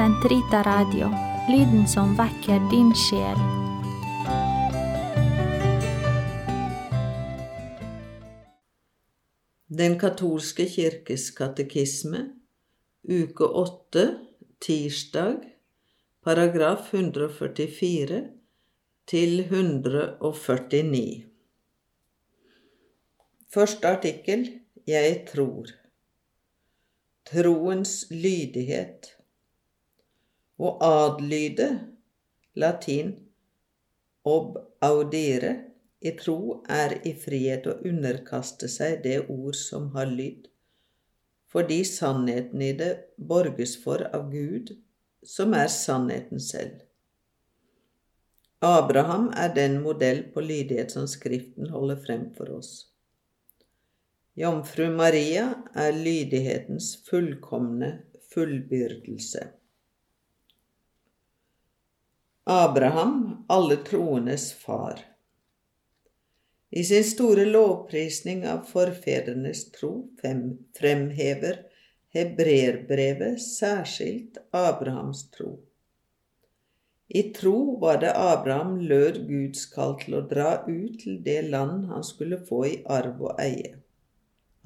Sentrita Radio, lyden som vekker din sjel. Den katolske kirkes katekisme, uke åtte, tirsdag, paragraf 144 til 149. Første artikkel Jeg tror. Troens lydighet. Å adlyde, latin ob audire, i tro er i frihet å underkaste seg det ord som har lyd, fordi sannheten i det borges for av Gud, som er sannheten selv. Abraham er den modell på lydighet som Skriften holder frem for oss. Jomfru Maria er lydighetens fullkomne fullbyrdelse. Abraham, alle troendes far. I sin store lovprisning av forfedrenes tro fremhever hebreerbrevet særskilt Abrahams tro. I tro var det Abraham lød Guds kall til å dra ut til det land han skulle få i arv og eie.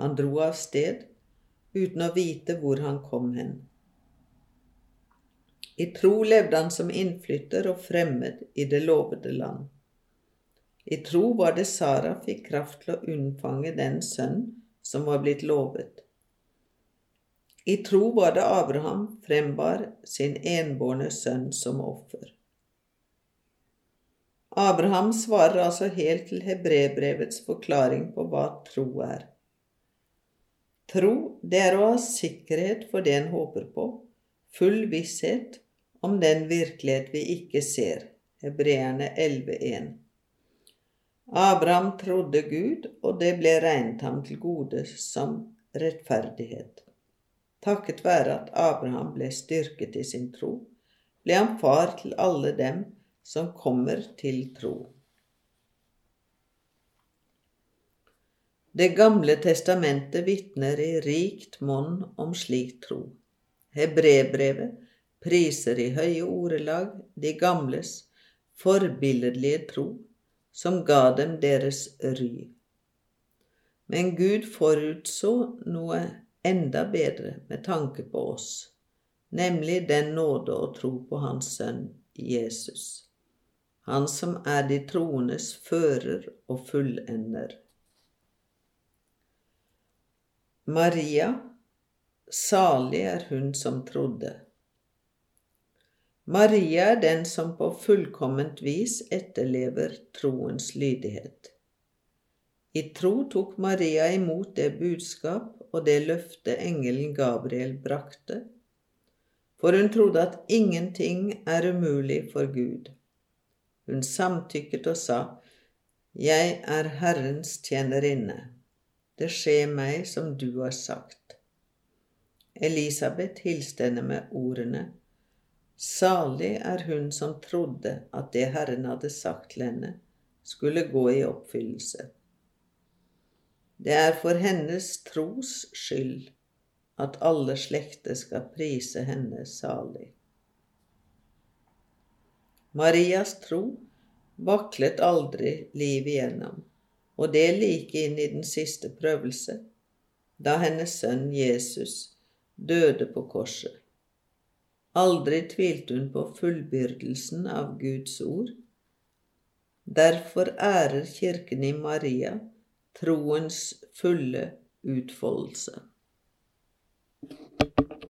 Han dro av sted uten å vite hvor han kom hen. I tro levde han som innflytter og fremmed i det lovede land. I tro var det Sara fikk kraft til å unnfange den sønn som var blitt lovet. I tro var det Abraham frembar sin enbårne sønn som offer. Abraham svarer altså helt til hebrebrevets forklaring på hva tro er. Tro, det er å ha sikkerhet for det en håper på, full visshet om den virkelighet vi ikke ser. Hebreerne 11.1. Abraham trodde Gud, og det ble regnet ham til gode som rettferdighet. Takket være at Abraham ble styrket i sin tro, ble han far til alle dem som kommer til tro. Det gamle testamentet vitner i rikt monn om slik tro. Hebrebrevet priser i høye ordelag de gamles forbilledlige tro som ga dem deres ry. Men Gud forutså noe enda bedre med tanke på oss, nemlig den nåde å tro på Hans Sønn Jesus, Han som er de troendes fører og fullender. Maria, salig er hun som trodde. Maria er den som på fullkomment vis etterlever troens lydighet. I tro tok Maria imot det budskap og det løfte engelen Gabriel brakte, for hun trodde at ingenting er umulig for Gud. Hun samtykket og sa, Jeg er Herrens tjenerinne. Det skjer meg som du har sagt. Elisabeth hilste henne med ordene, Salig er hun som trodde at det Herren hadde sagt til henne, skulle gå i oppfyllelse. Det er for hennes tros skyld at alle slekter skal prise henne salig. Marias tro vaklet aldri livet igjennom, og det like inn i den siste prøvelse, da hennes sønn Jesus døde på korset. Aldri tvilte hun på fullbyrdelsen av Guds ord. Derfor ærer Kirken i Maria troens fulle utfoldelse.